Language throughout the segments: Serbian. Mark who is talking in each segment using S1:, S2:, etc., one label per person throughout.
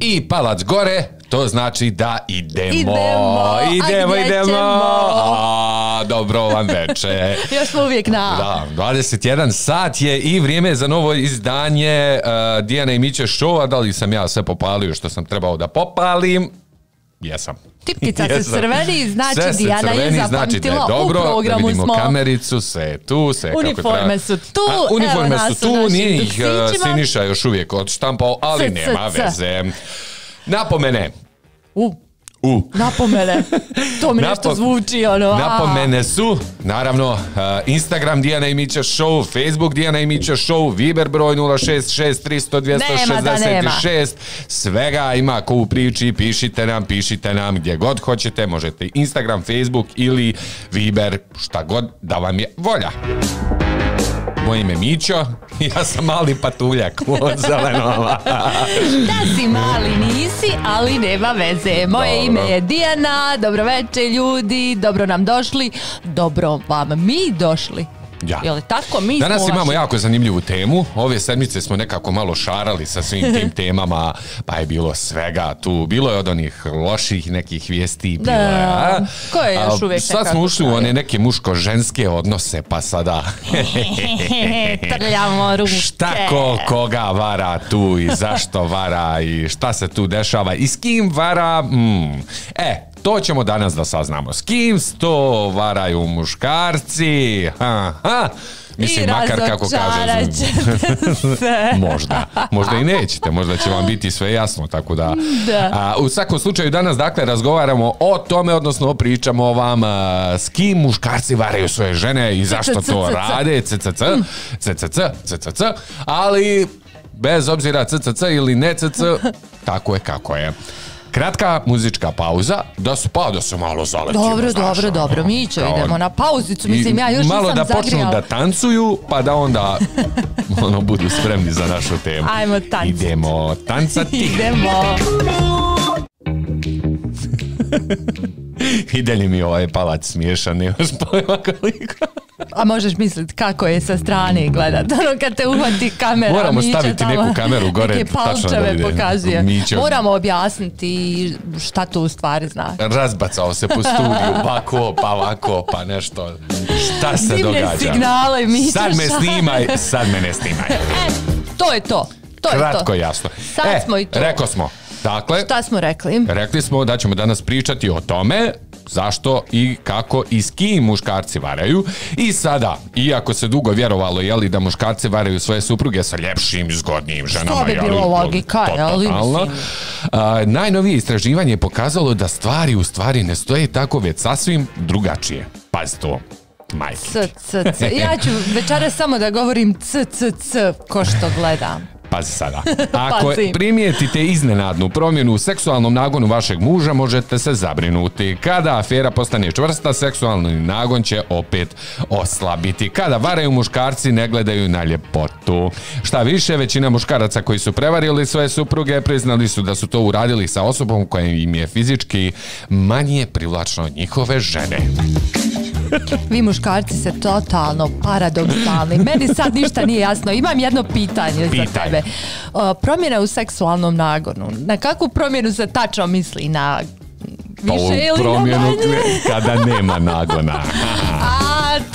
S1: I palac gore, to znači da idemo.
S2: Idemo, idemo, idemo.
S1: dobro vam veče.
S2: Još uvijek na. Da,
S1: 21 sat je i vrijeme za novo izdanje e, Dijana i Miće šova. Da li sam ja sve popalio što sam trebao da popalim? Jesam.
S2: Tipkica se crveni, znači se Dijana crveni, znači, je zapamtila znači dobro, u programu da smo.
S1: kamericu, se tu, se
S2: uniforme
S1: su tu,
S2: A, uniforme su tu, nije ih e,
S1: Siniša još uvijek odštampao, ali nema veze. Napomene.
S2: U. Napomene. To mi Napo- zvuči. Ono,
S1: napomene su, naravno, uh, Instagram Dijana Mića Show, Facebook Dijana Mića Show, Viber broj 066-300-266. Svega ima ko u priči, pišite nam, pišite nam gdje god hoćete. Možete Instagram, Facebook ili Viber, šta god da vam je volja. Moje ime Mićo, ja sam mali patuljak od zelenova.
S2: da si mali nisi, ali nema veze. Moje ime je Dijana, dobro ljudi, dobro nam došli, dobro vam mi došli.
S1: Ja. tako? Mi Danas imamo jako zanimljivu temu. Ove sedmice smo nekako malo šarali sa svim tim temama, pa je bilo svega tu. Bilo je od onih loših nekih vijesti.
S2: Da, bilo je još uvijek
S1: Sad smo ušli u one neke muško-ženske odnose, pa sada...
S2: Trljamo ruke.
S1: Šta ko koga vara tu i zašto vara i šta se tu dešava i s kim vara. Mm. E, to ćemo danas da saznamo. S kim sto varaju muškarci? Ha, Mislim, I makar kako kaže. možda. Možda i nećete. Možda će vam biti sve jasno. Tako da, A, u svakom slučaju danas dakle razgovaramo o tome, odnosno pričamo vam s kim muškarci varaju svoje žene i zašto to rade. CCC, CCC, CCC. Ali bez obzira CCC ili ne CCC, tako je kako je. Kratka muzička pauza, da su pa da se malo zaletimo.
S2: Dobro, znaš, dobro, ono, dobro, mi ćemo idemo na pauzicu, mislim ja još malo
S1: da zagrijala.
S2: počnu
S1: da tancuju, pa da onda ono budu spremni za našu temu.
S2: Ajmo tancati.
S1: Idemo tancati.
S2: idemo.
S1: I dalje mi ovaj palac smiješan, nemaš pojma koliko
S2: a možeš misliti kako je sa strane gledat, ono kad te uhvati kamera.
S1: Moramo staviti
S2: tamo,
S1: neku kameru gore. Neke
S2: palčeve da Moramo objasniti šta to u stvari zna.
S1: Razbacao se po studiju, ovako, pa, pa ovako, pa nešto. Šta se događa? događa?
S2: signale, miče,
S1: Sad me snimaj, sad me ne snimaj.
S2: E, to je to. To Kratko
S1: je to. jasno.
S2: Sad
S1: e, smo i to. Rekao
S2: smo. Dakle, Šta smo rekli?
S1: Rekli smo da ćemo danas pričati o tome zašto i kako i s kim muškarci varaju i sada, iako se dugo vjerovalo jeli, da muškarci varaju svoje supruge sa ljepšim, zgodnijim ženama što
S2: bi bilo logika,
S1: najnovije istraživanje je pokazalo da stvari u stvari ne stoje tako već sasvim drugačije pazi to majke.
S2: Ja ću večera samo da govorim c, c, c, ko što gledam
S1: pazi sada. Ako primijetite iznenadnu promjenu u seksualnom nagonu vašeg muža, možete se zabrinuti. Kada afera postane čvrsta, seksualni nagon će opet oslabiti. Kada varaju muškarci, ne gledaju na ljepotu. Šta više, većina muškaraca koji su prevarili svoje supruge priznali su da su to uradili sa osobom koja im je fizički manje privlačno od njihove žene.
S2: Vi muškarci se totalno paradoksalni. Meni sad ništa nije jasno. Imam jedno pitanje za tebe. promjena u seksualnom nagonu. Na kakvu promjenu se tačno misli? Na
S1: pa više ili promjenu kada nema nagona.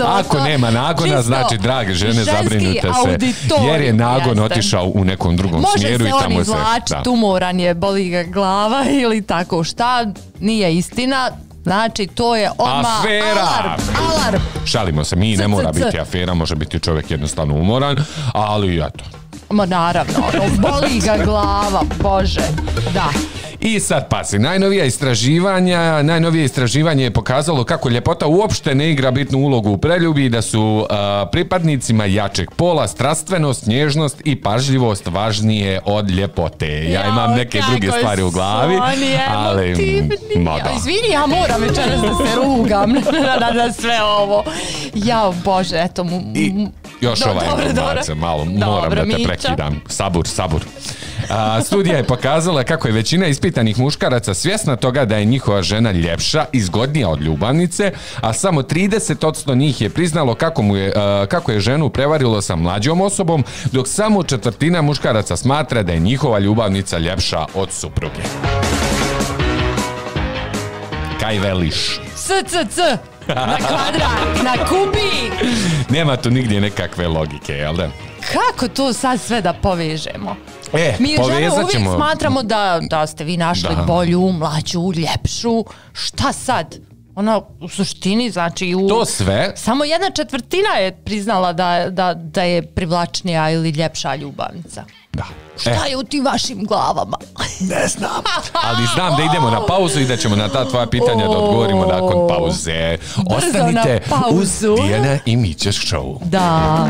S1: Ako nema nagona, znači, drage žene, zabrinute se. Jer je nagon otišao u nekom drugom
S2: Može
S1: smjeru
S2: se i tamo on se... tumoran je, boli ga glava ili tako šta, nije istina. Znači, to je odmah
S1: afera.
S2: alarm. alarm.
S1: Šalimo se, mi ne mora biti afera, može biti čovjek jednostavno umoran, ali eto.
S2: Ma naravno, ono, boli ga glava, bože, da.
S1: I sad pasi, najnovija istraživanja, najnovije istraživanje je pokazalo kako ljepota uopšte ne igra bitnu ulogu u preljubi i da su pripadnicima jačeg pola strastvenost, nježnost i pažljivost važnije od ljepote. Ja, imam neke druge stvari u glavi, ali... Mm,
S2: izvini, ja moram večeras da se rugam na, sve ovo. Ja, Bože, eto mu...
S1: Još ovaj dobro, malo moram da te prekidam. Sabur, sabur. studija je pokazala kako je većina ispitanih muškaraca svjesna toga da je njihova žena ljepša i zgodnija od ljubavnice, a samo 30% njih je priznalo kako, mu je, kako je ženu prevarilo sa mlađom osobom, dok samo četvrtina muškaraca smatra da je njihova ljubavnica ljepša od supruge. Kaj veliš?
S2: SCC na kvadrat, na kubi.
S1: Nema tu nigdje nekakve logike, jel
S2: da? Kako to sad sve da povežemo? E, Mi žene uvijek smatramo da, da ste vi našli bolju, mlađu, ljepšu. Šta sad? Ona u suštini, znači... U...
S1: To sve...
S2: Samo jedna četvrtina je priznala da, da, da je privlačnija ili ljepša ljubavnica.
S1: Da.
S2: Šta e. je u tim vašim glavama?
S1: Ne znam. Ali znam da idemo na pauzu i da ćemo na ta tvoja pitanja da odgovorimo nakon pauze. Ostanite pauzu. uz Dijana i Mićeš show.
S2: Da.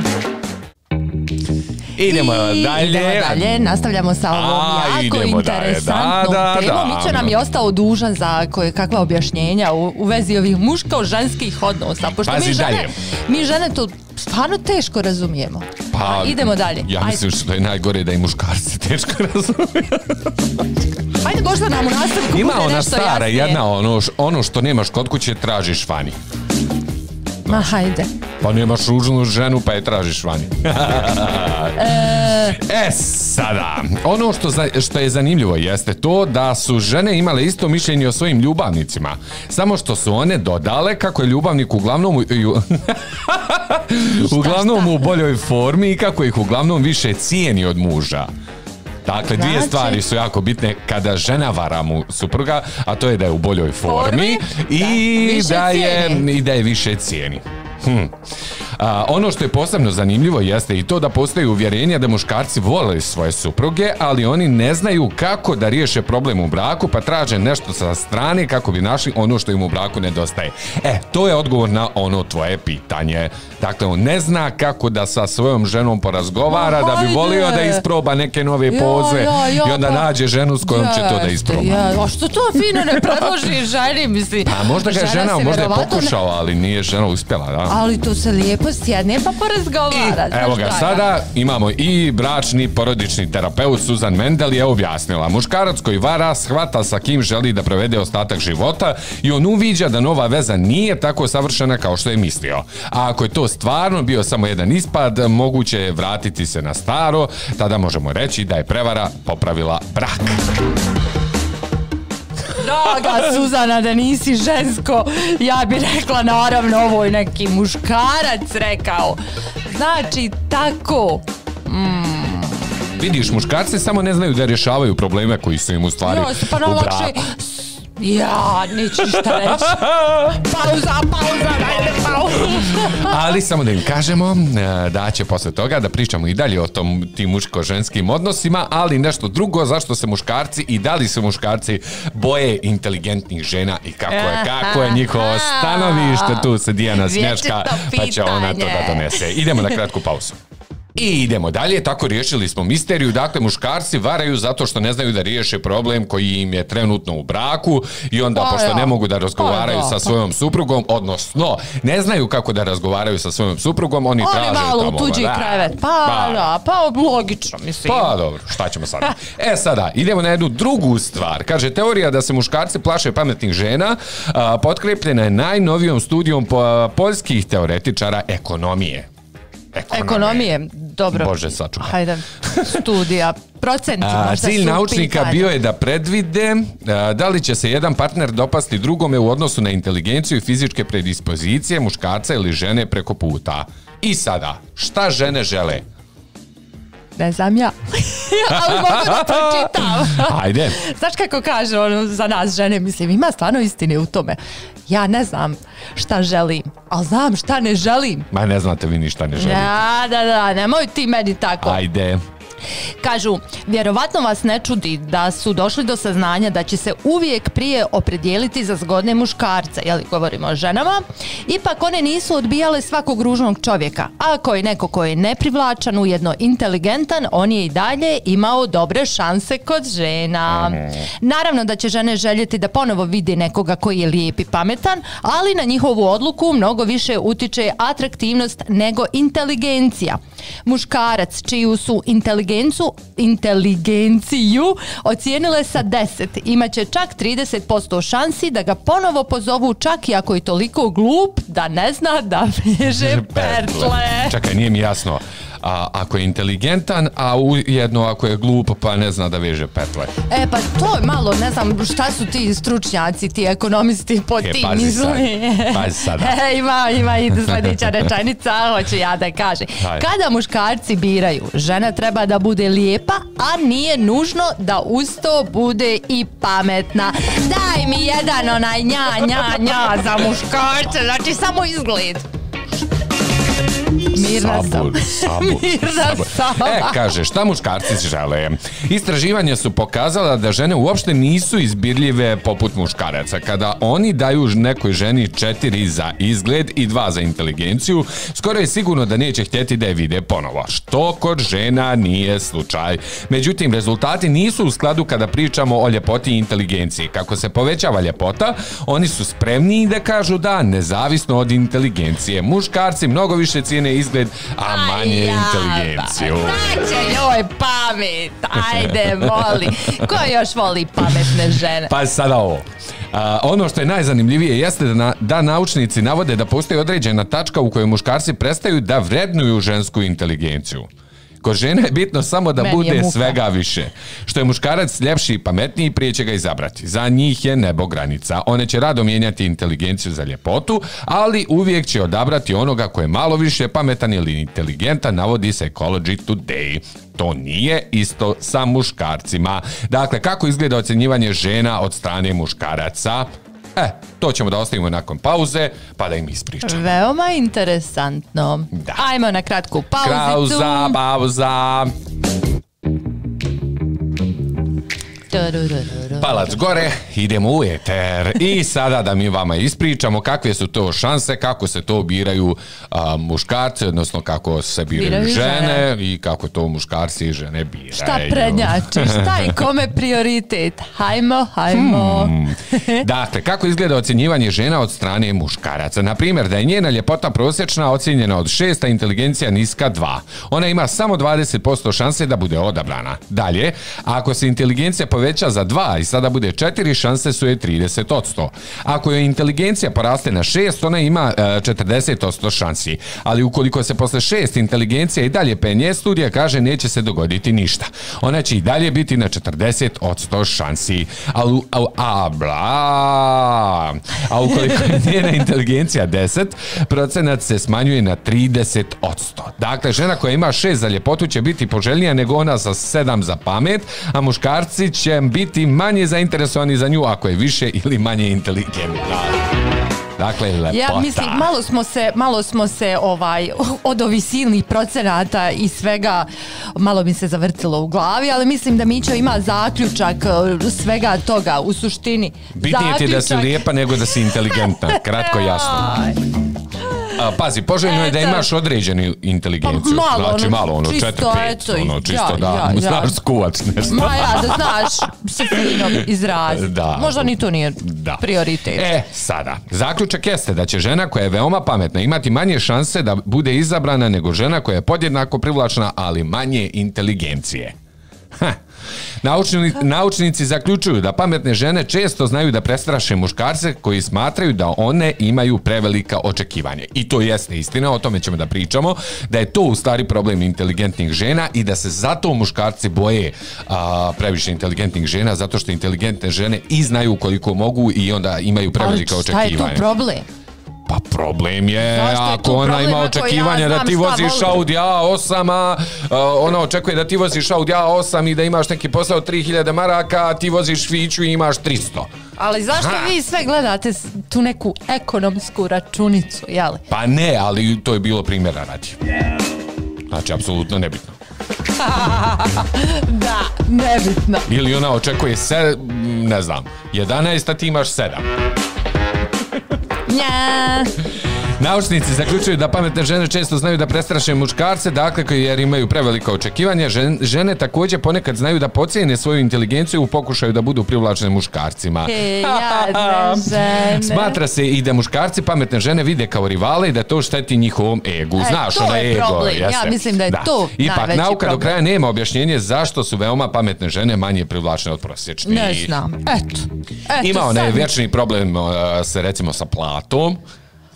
S1: Idemo dalje. Idemo dalje,
S2: nastavljamo sa ovom jako interesantnom temom. Da, nam je ostao dužan za koje, kakva objašnjenja u, u vezi ovih muško-ženskih odnosa.
S1: Pošto mi žene,
S2: mi žene to stvarno teško razumijemo. Pa, idemo dalje.
S1: Ja mislim što je najgore da i muškarci teško razumiju.
S2: Ajde možda nam u nastavku
S1: Ima ona stara, jedna ono, ono što nemaš kod kuće tražiš vani.
S2: Pa Ma hajde.
S1: Pa nemaš ružnu ženu pa je tražiš vani. e... sada, ono što, što je zanimljivo jeste to da su žene imale isto mišljenje o svojim ljubavnicima. Samo što su one dodale kako je ljubavnik uglavnom u, uglavnom u boljoj formi i kako ih uglavnom više cijeni od muža. Dakle, dvije znači? stvari su jako bitne kada žena vara mu supruga, a to je da je u boljoj formi, i da, je i da je više cijeni. Hm. ono što je posebno zanimljivo jeste i to da postoji uvjerenje da muškarci vole svoje supruge, ali oni ne znaju kako da riješe problem u braku, pa traže nešto sa strane kako bi našli ono što im u braku nedostaje. E, to je odgovor na ono tvoje pitanje. Dakle, on ne zna kako da sa svojom ženom porazgovara, da bi volio da isproba neke nove poze i onda pa- nađe ženu s kojom će to da isproba. A
S2: što to fino ne predloži ženi, mislim?
S1: Pa možda ga je žena, možda je pokušao, ali nije žena uspjela. Da?
S2: Ali to se lijepo sjedne pa porazgovara. I,
S1: evo ga, sada imamo i bračni porodični terapeut Suzan Mendel je objasnila. Muškarac koji vara shvata sa kim želi da provede ostatak života i on uviđa da nova veza nije tako savršena kao što je mislio. A ako je to stvarno bio samo jedan ispad, moguće je vratiti se na staro, tada možemo reći da je prevara popravila brak
S2: draga Suzana, da nisi žensko, ja bi rekla naravno ovo je neki muškarac rekao. Znači, tako. Mm.
S1: Vidiš, muškarci samo ne znaju da rješavaju probleme koji su im u stvari pa u
S2: Ja, neću reći. Pauza,
S1: samo da im kažemo e, da će posle toga da pričamo i dalje o tom tim muško-ženskim odnosima, ali nešto drugo zašto se muškarci i da li se muškarci boje inteligentnih žena i kako je, kako je njihovo stanovište. Tu se Dijana smješka, pa će ona to da donese. Idemo na kratku pauzu. I idemo dalje, tako riješili smo misteriju, dakle muškarci varaju zato što ne znaju da riješe problem koji im je trenutno u braku i onda pa, pošto ne mogu da razgovaraju pa sa svojom suprugom, odnosno ne znaju kako da razgovaraju sa svojom suprugom, oni, oni traže malo
S2: tamo, tuđi krevet. Pa, pa, da, pa logično, mislim.
S1: Pa dobro, šta ćemo sad? e sada, idemo na jednu drugu stvar. Kaže, teorija da se muškarci plaše pametnih žena potkrepljena je najnovijom studijom poljskih teoretičara ekonomije
S2: ekonomije. Dobro.
S1: Bože,
S2: sačuvaj. Hajde, studija, procenti
S1: Cilj naučnika bio je da predvide da li će se jedan partner dopasti drugome u odnosu na inteligenciju i fizičke predispozicije muškarca ili žene preko puta. I sada, šta žene žele?
S2: Ne znam ja. Ali mogu da pročitam.
S1: Ajde.
S2: Znaš kako kaže on za nas žene, mislim, ima stvarno istine u tome. Ja ne znam šta želim, ali znam šta ne želim.
S1: Ma ne znate vi ništa ne želite.
S2: Da, da, da, nemoj ti meni tako.
S1: Ajde.
S2: Kažu, vjerovatno vas ne čudi da su došli do saznanja da će se uvijek prije opredijeliti za zgodne muškarce, jel govorimo o ženama, ipak one nisu odbijale svakog ružnog čovjeka. Ako je neko koji je neprivlačan, ujedno inteligentan, on je i dalje imao dobre šanse kod žena. Mhm. Naravno da će žene željeti da ponovo vidi nekoga koji je lijep i pametan, ali na njihovu odluku mnogo više utiče atraktivnost nego inteligencija. Muškarac čiju su inteligencija inteligencu, inteligenciju ocijenile sa 10. Imaće čak 30% šansi da ga ponovo pozovu čak i ako je toliko glup da ne zna da veže pertle.
S1: Čekaj, nije mi jasno a, ako je inteligentan, a jedno ako je glup pa ne zna da veže petle.
S2: E
S1: pa
S2: to je malo, ne znam šta su ti stručnjaci, ti ekonomisti po e, tim pazi
S1: sad, E,
S2: ima, ima i sljedeća rečenica, hoću ja da kažem. Kada muškarci biraju, žena treba da bude lijepa, a nije nužno da uz to bude i pametna. Daj mi jedan onaj nja, nja, nja za muškarce, znači samo izgled. Mirna
S1: sabor, E, kaže, šta muškarci žele? Istraživanja su pokazala da žene uopšte nisu izbirljive poput muškaraca. Kada oni daju nekoj ženi četiri za izgled i dva za inteligenciju, skoro je sigurno da neće htjeti da je vide ponovo. Što kod žena nije slučaj. Međutim, rezultati nisu u skladu kada pričamo o ljepoti i inteligenciji. Kako se povećava ljepota, oni su spremniji da kažu da, nezavisno od inteligencije. Muškarci mnogo više cijene iz izgled, a manje ja, inteligenciju.
S2: Znači, pa joj, pamet, ajde, moli. Ko još voli pametne žene?
S1: Pa sada ovo. ono što je najzanimljivije jeste da, na, da naučnici navode da postoji određena tačka u kojoj muškarci prestaju da vrednuju žensku inteligenciju je bitno samo da bude svega više. Što je muškarac ljepši i pametniji, prije će ga izabrati. Za njih je nebo granica. One će rado mijenjati inteligenciju za ljepotu, ali uvijek će odabrati onoga koji je malo više pametan ili inteligentan, navodi se Ecology Today to nije isto sa muškarcima. Dakle, kako izgleda ocjenjivanje žena od strane muškaraca? E, to ćemo da ostavimo nakon pauze, pa da im ispričamo.
S2: Veoma interesantno. Da. Ajmo na kratku pauzicu. Krauza, pauza.
S1: Palac gore, idemo u eter. I sada da mi vama ispričamo kakve su to šanse, kako se to biraju a, muškarci, odnosno kako se biraju, žene i kako to muškarci i žene biraju.
S2: Šta prednjači, šta i kome prioritet? Hajmo, hajmo. Hmm.
S1: Dakle, kako izgleda ocjenjivanje žena od strane muškaraca? Na Naprimjer, da je njena ljepota prosječna ocjenjena od šesta, inteligencija niska 2. Ona ima samo 20% šanse da bude odabrana. Dalje, ako se inteligencija poveća za 2 i sada bude 4, šanse su je 30%. Ako je inteligencija poraste na 6, ona ima 40% e, šansi. Ali ukoliko se posle 6 inteligencija i dalje penje, studija kaže neće se dogoditi ništa. Ona će i dalje biti na 40% šansi. A al, a, bla. a ukoliko je njena inteligencija 10, procenat se smanjuje na 30%. Dakle, žena koja ima 6 za ljepotu će biti poželjnija nego ona sa 7 za pamet, a muškarci će biti manje zainteresovani za nju ako je više ili manje inteligentna. Dakle, lepota.
S2: Ja mislim, malo smo se, malo smo se ovaj, od ovih silnih procenata i svega, malo mi se zavrcilo u glavi, ali mislim da Mićo ima zaključak e, svega toga u suštini.
S1: Bitnije ti da si lijepa nego da si inteligentna, kratko jasno. A, pazi, poželjno je da imaš određenu inteligenciju. Pa malo, znači, ono, malo, ono, čisto, četiri, pet, eto, ono, čisto da,
S2: znaš
S1: nešto.
S2: Ma ja, da znaš se Možda ni to nije da. prioritet.
S1: E, sada, zaključak jeste da će žena koja je veoma pametna imati manje šanse da bude izabrana nego žena koja je podjednako privlačna, ali manje inteligencije. Ha. Naučni, naučnici zaključuju da pametne žene često znaju da prestraše muškarce koji smatraju da one imaju prevelika očekivanja. I to jeste istina, o tome ćemo da pričamo, da je to u problem inteligentnih žena i da se zato muškarci boje previše inteligentnih žena, zato što inteligentne žene i znaju koliko mogu i onda imaju prevelika očekivanja. Ali šta
S2: je to problem?
S1: Pa problem je, je ako ona ima očekivanje ja da ti voziš Audi A8, a ona očekuje da ti voziš Audi A8 i da imaš neki posao 3000 maraka, a ti voziš Fiću i imaš 300.
S2: Ali zašto ha. vi sve gledate tu neku ekonomsku računicu, jeli?
S1: Pa ne, ali to je bilo primjera radi. Znači, apsolutno nebitno.
S2: da, nebitno.
S1: Ili ona očekuje, se, ne znam, 11, a ti imaš 7. Yeah. Naučnici zaključuju da pametne žene često znaju da prestraše muškarce, dakle jer imaju prevelika očekivanja. Žene također ponekad znaju da pocijene svoju inteligenciju u pokušaju da budu privlačene muškarcima. Smatra se i da muškarci pametne žene vide kao rivale i da to šteti njihovom egu. E, Znaš, ona je ego. Problem.
S2: Ja mislim da je to
S1: Ipak,
S2: nauka
S1: do kraja nema objašnjenje zašto su veoma pametne žene manje privlačne od
S2: prosječnih. Ne znam. Eto.
S1: Ima onaj vječni problem recimo sa platom.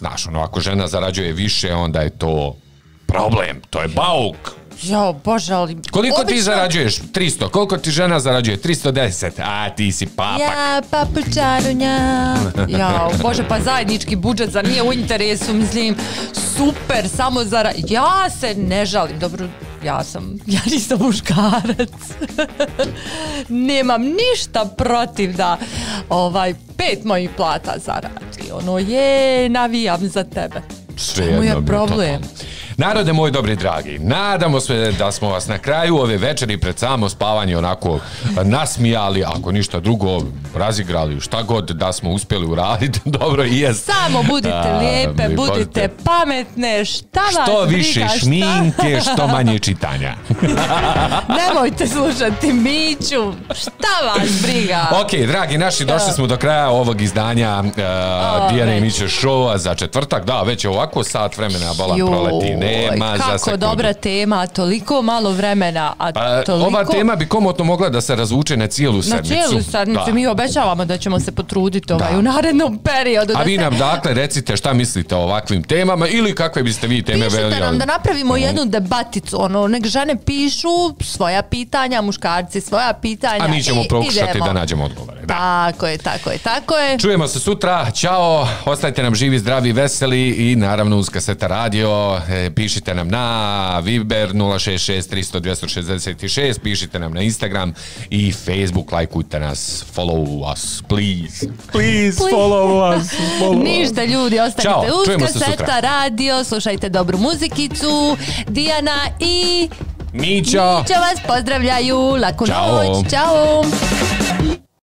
S1: Znaš, ono, ako žena zarađuje više, onda je to problem, to je bauk.
S2: Jo, bože, ali...
S1: Koliko ti zarađuješ? 300. Koliko ti žena zarađuje? 310. A, ti si papak.
S2: Ja, papučarunja. Ja, bože, pa zajednički budžet, za nije u interesu, mislim, super, samo za Ja se ne žalim, dobro, ja sam, ja nisam muškarac. Nemam ništa protiv da ovaj, pet mojih plata zaradi ono je, navijam za tebe.
S1: Sve je problem? Narode moj dobri dragi, nadamo se da smo vas na kraju ove večeri pred samo spavanje onako nasmijali, ako ništa drugo, razigrali, šta god da smo uspjeli uraditi, dobro i jest.
S2: Samo budite lijepe, budite, pametne, šta vas
S1: Što
S2: više
S1: šminke, što manje čitanja.
S2: Nemojte slušati Miću, šta vas briga?
S1: Ok, dragi naši, došli smo do kraja ovog izdanja uh, Miće šova za četvrtak, da, već je ovako sat vremena balan proleti, ne tema
S2: ovaj, kako dobra tema, toliko malo vremena, a pa,
S1: Ova tema bi komotno mogla da se razvuče na cijelu
S2: sedmicu. Na cijelu sedmicu, mi obećavamo da ćemo se potruditi ovaj, u narednom periodu.
S1: A vi nam dakle recite šta mislite o ovakvim temama ili kakve biste vi teme
S2: Pišite veli, nam da napravimo mhm. jednu debaticu, ono, nek žene pišu svoja pitanja, muškarci svoja pitanja.
S1: A mi ćemo i, da nađemo odgovore.
S2: Tako je, tako je, tako je.
S1: Čujemo se sutra, čao, ostajte nam živi, zdravi, veseli i naravno uz kaseta radio, e, pišite nam na Viber 066 300 pišite nam na Instagram i Facebook, lajkujte nas, follow us, please. Please, follow us. Follow
S2: Ništa ljudi, ostajte uz kaseta radio, slušajte dobru muzikicu, Dijana i...
S1: Mićo
S2: vas pozdravljaju. Laku noć.
S1: Ćao.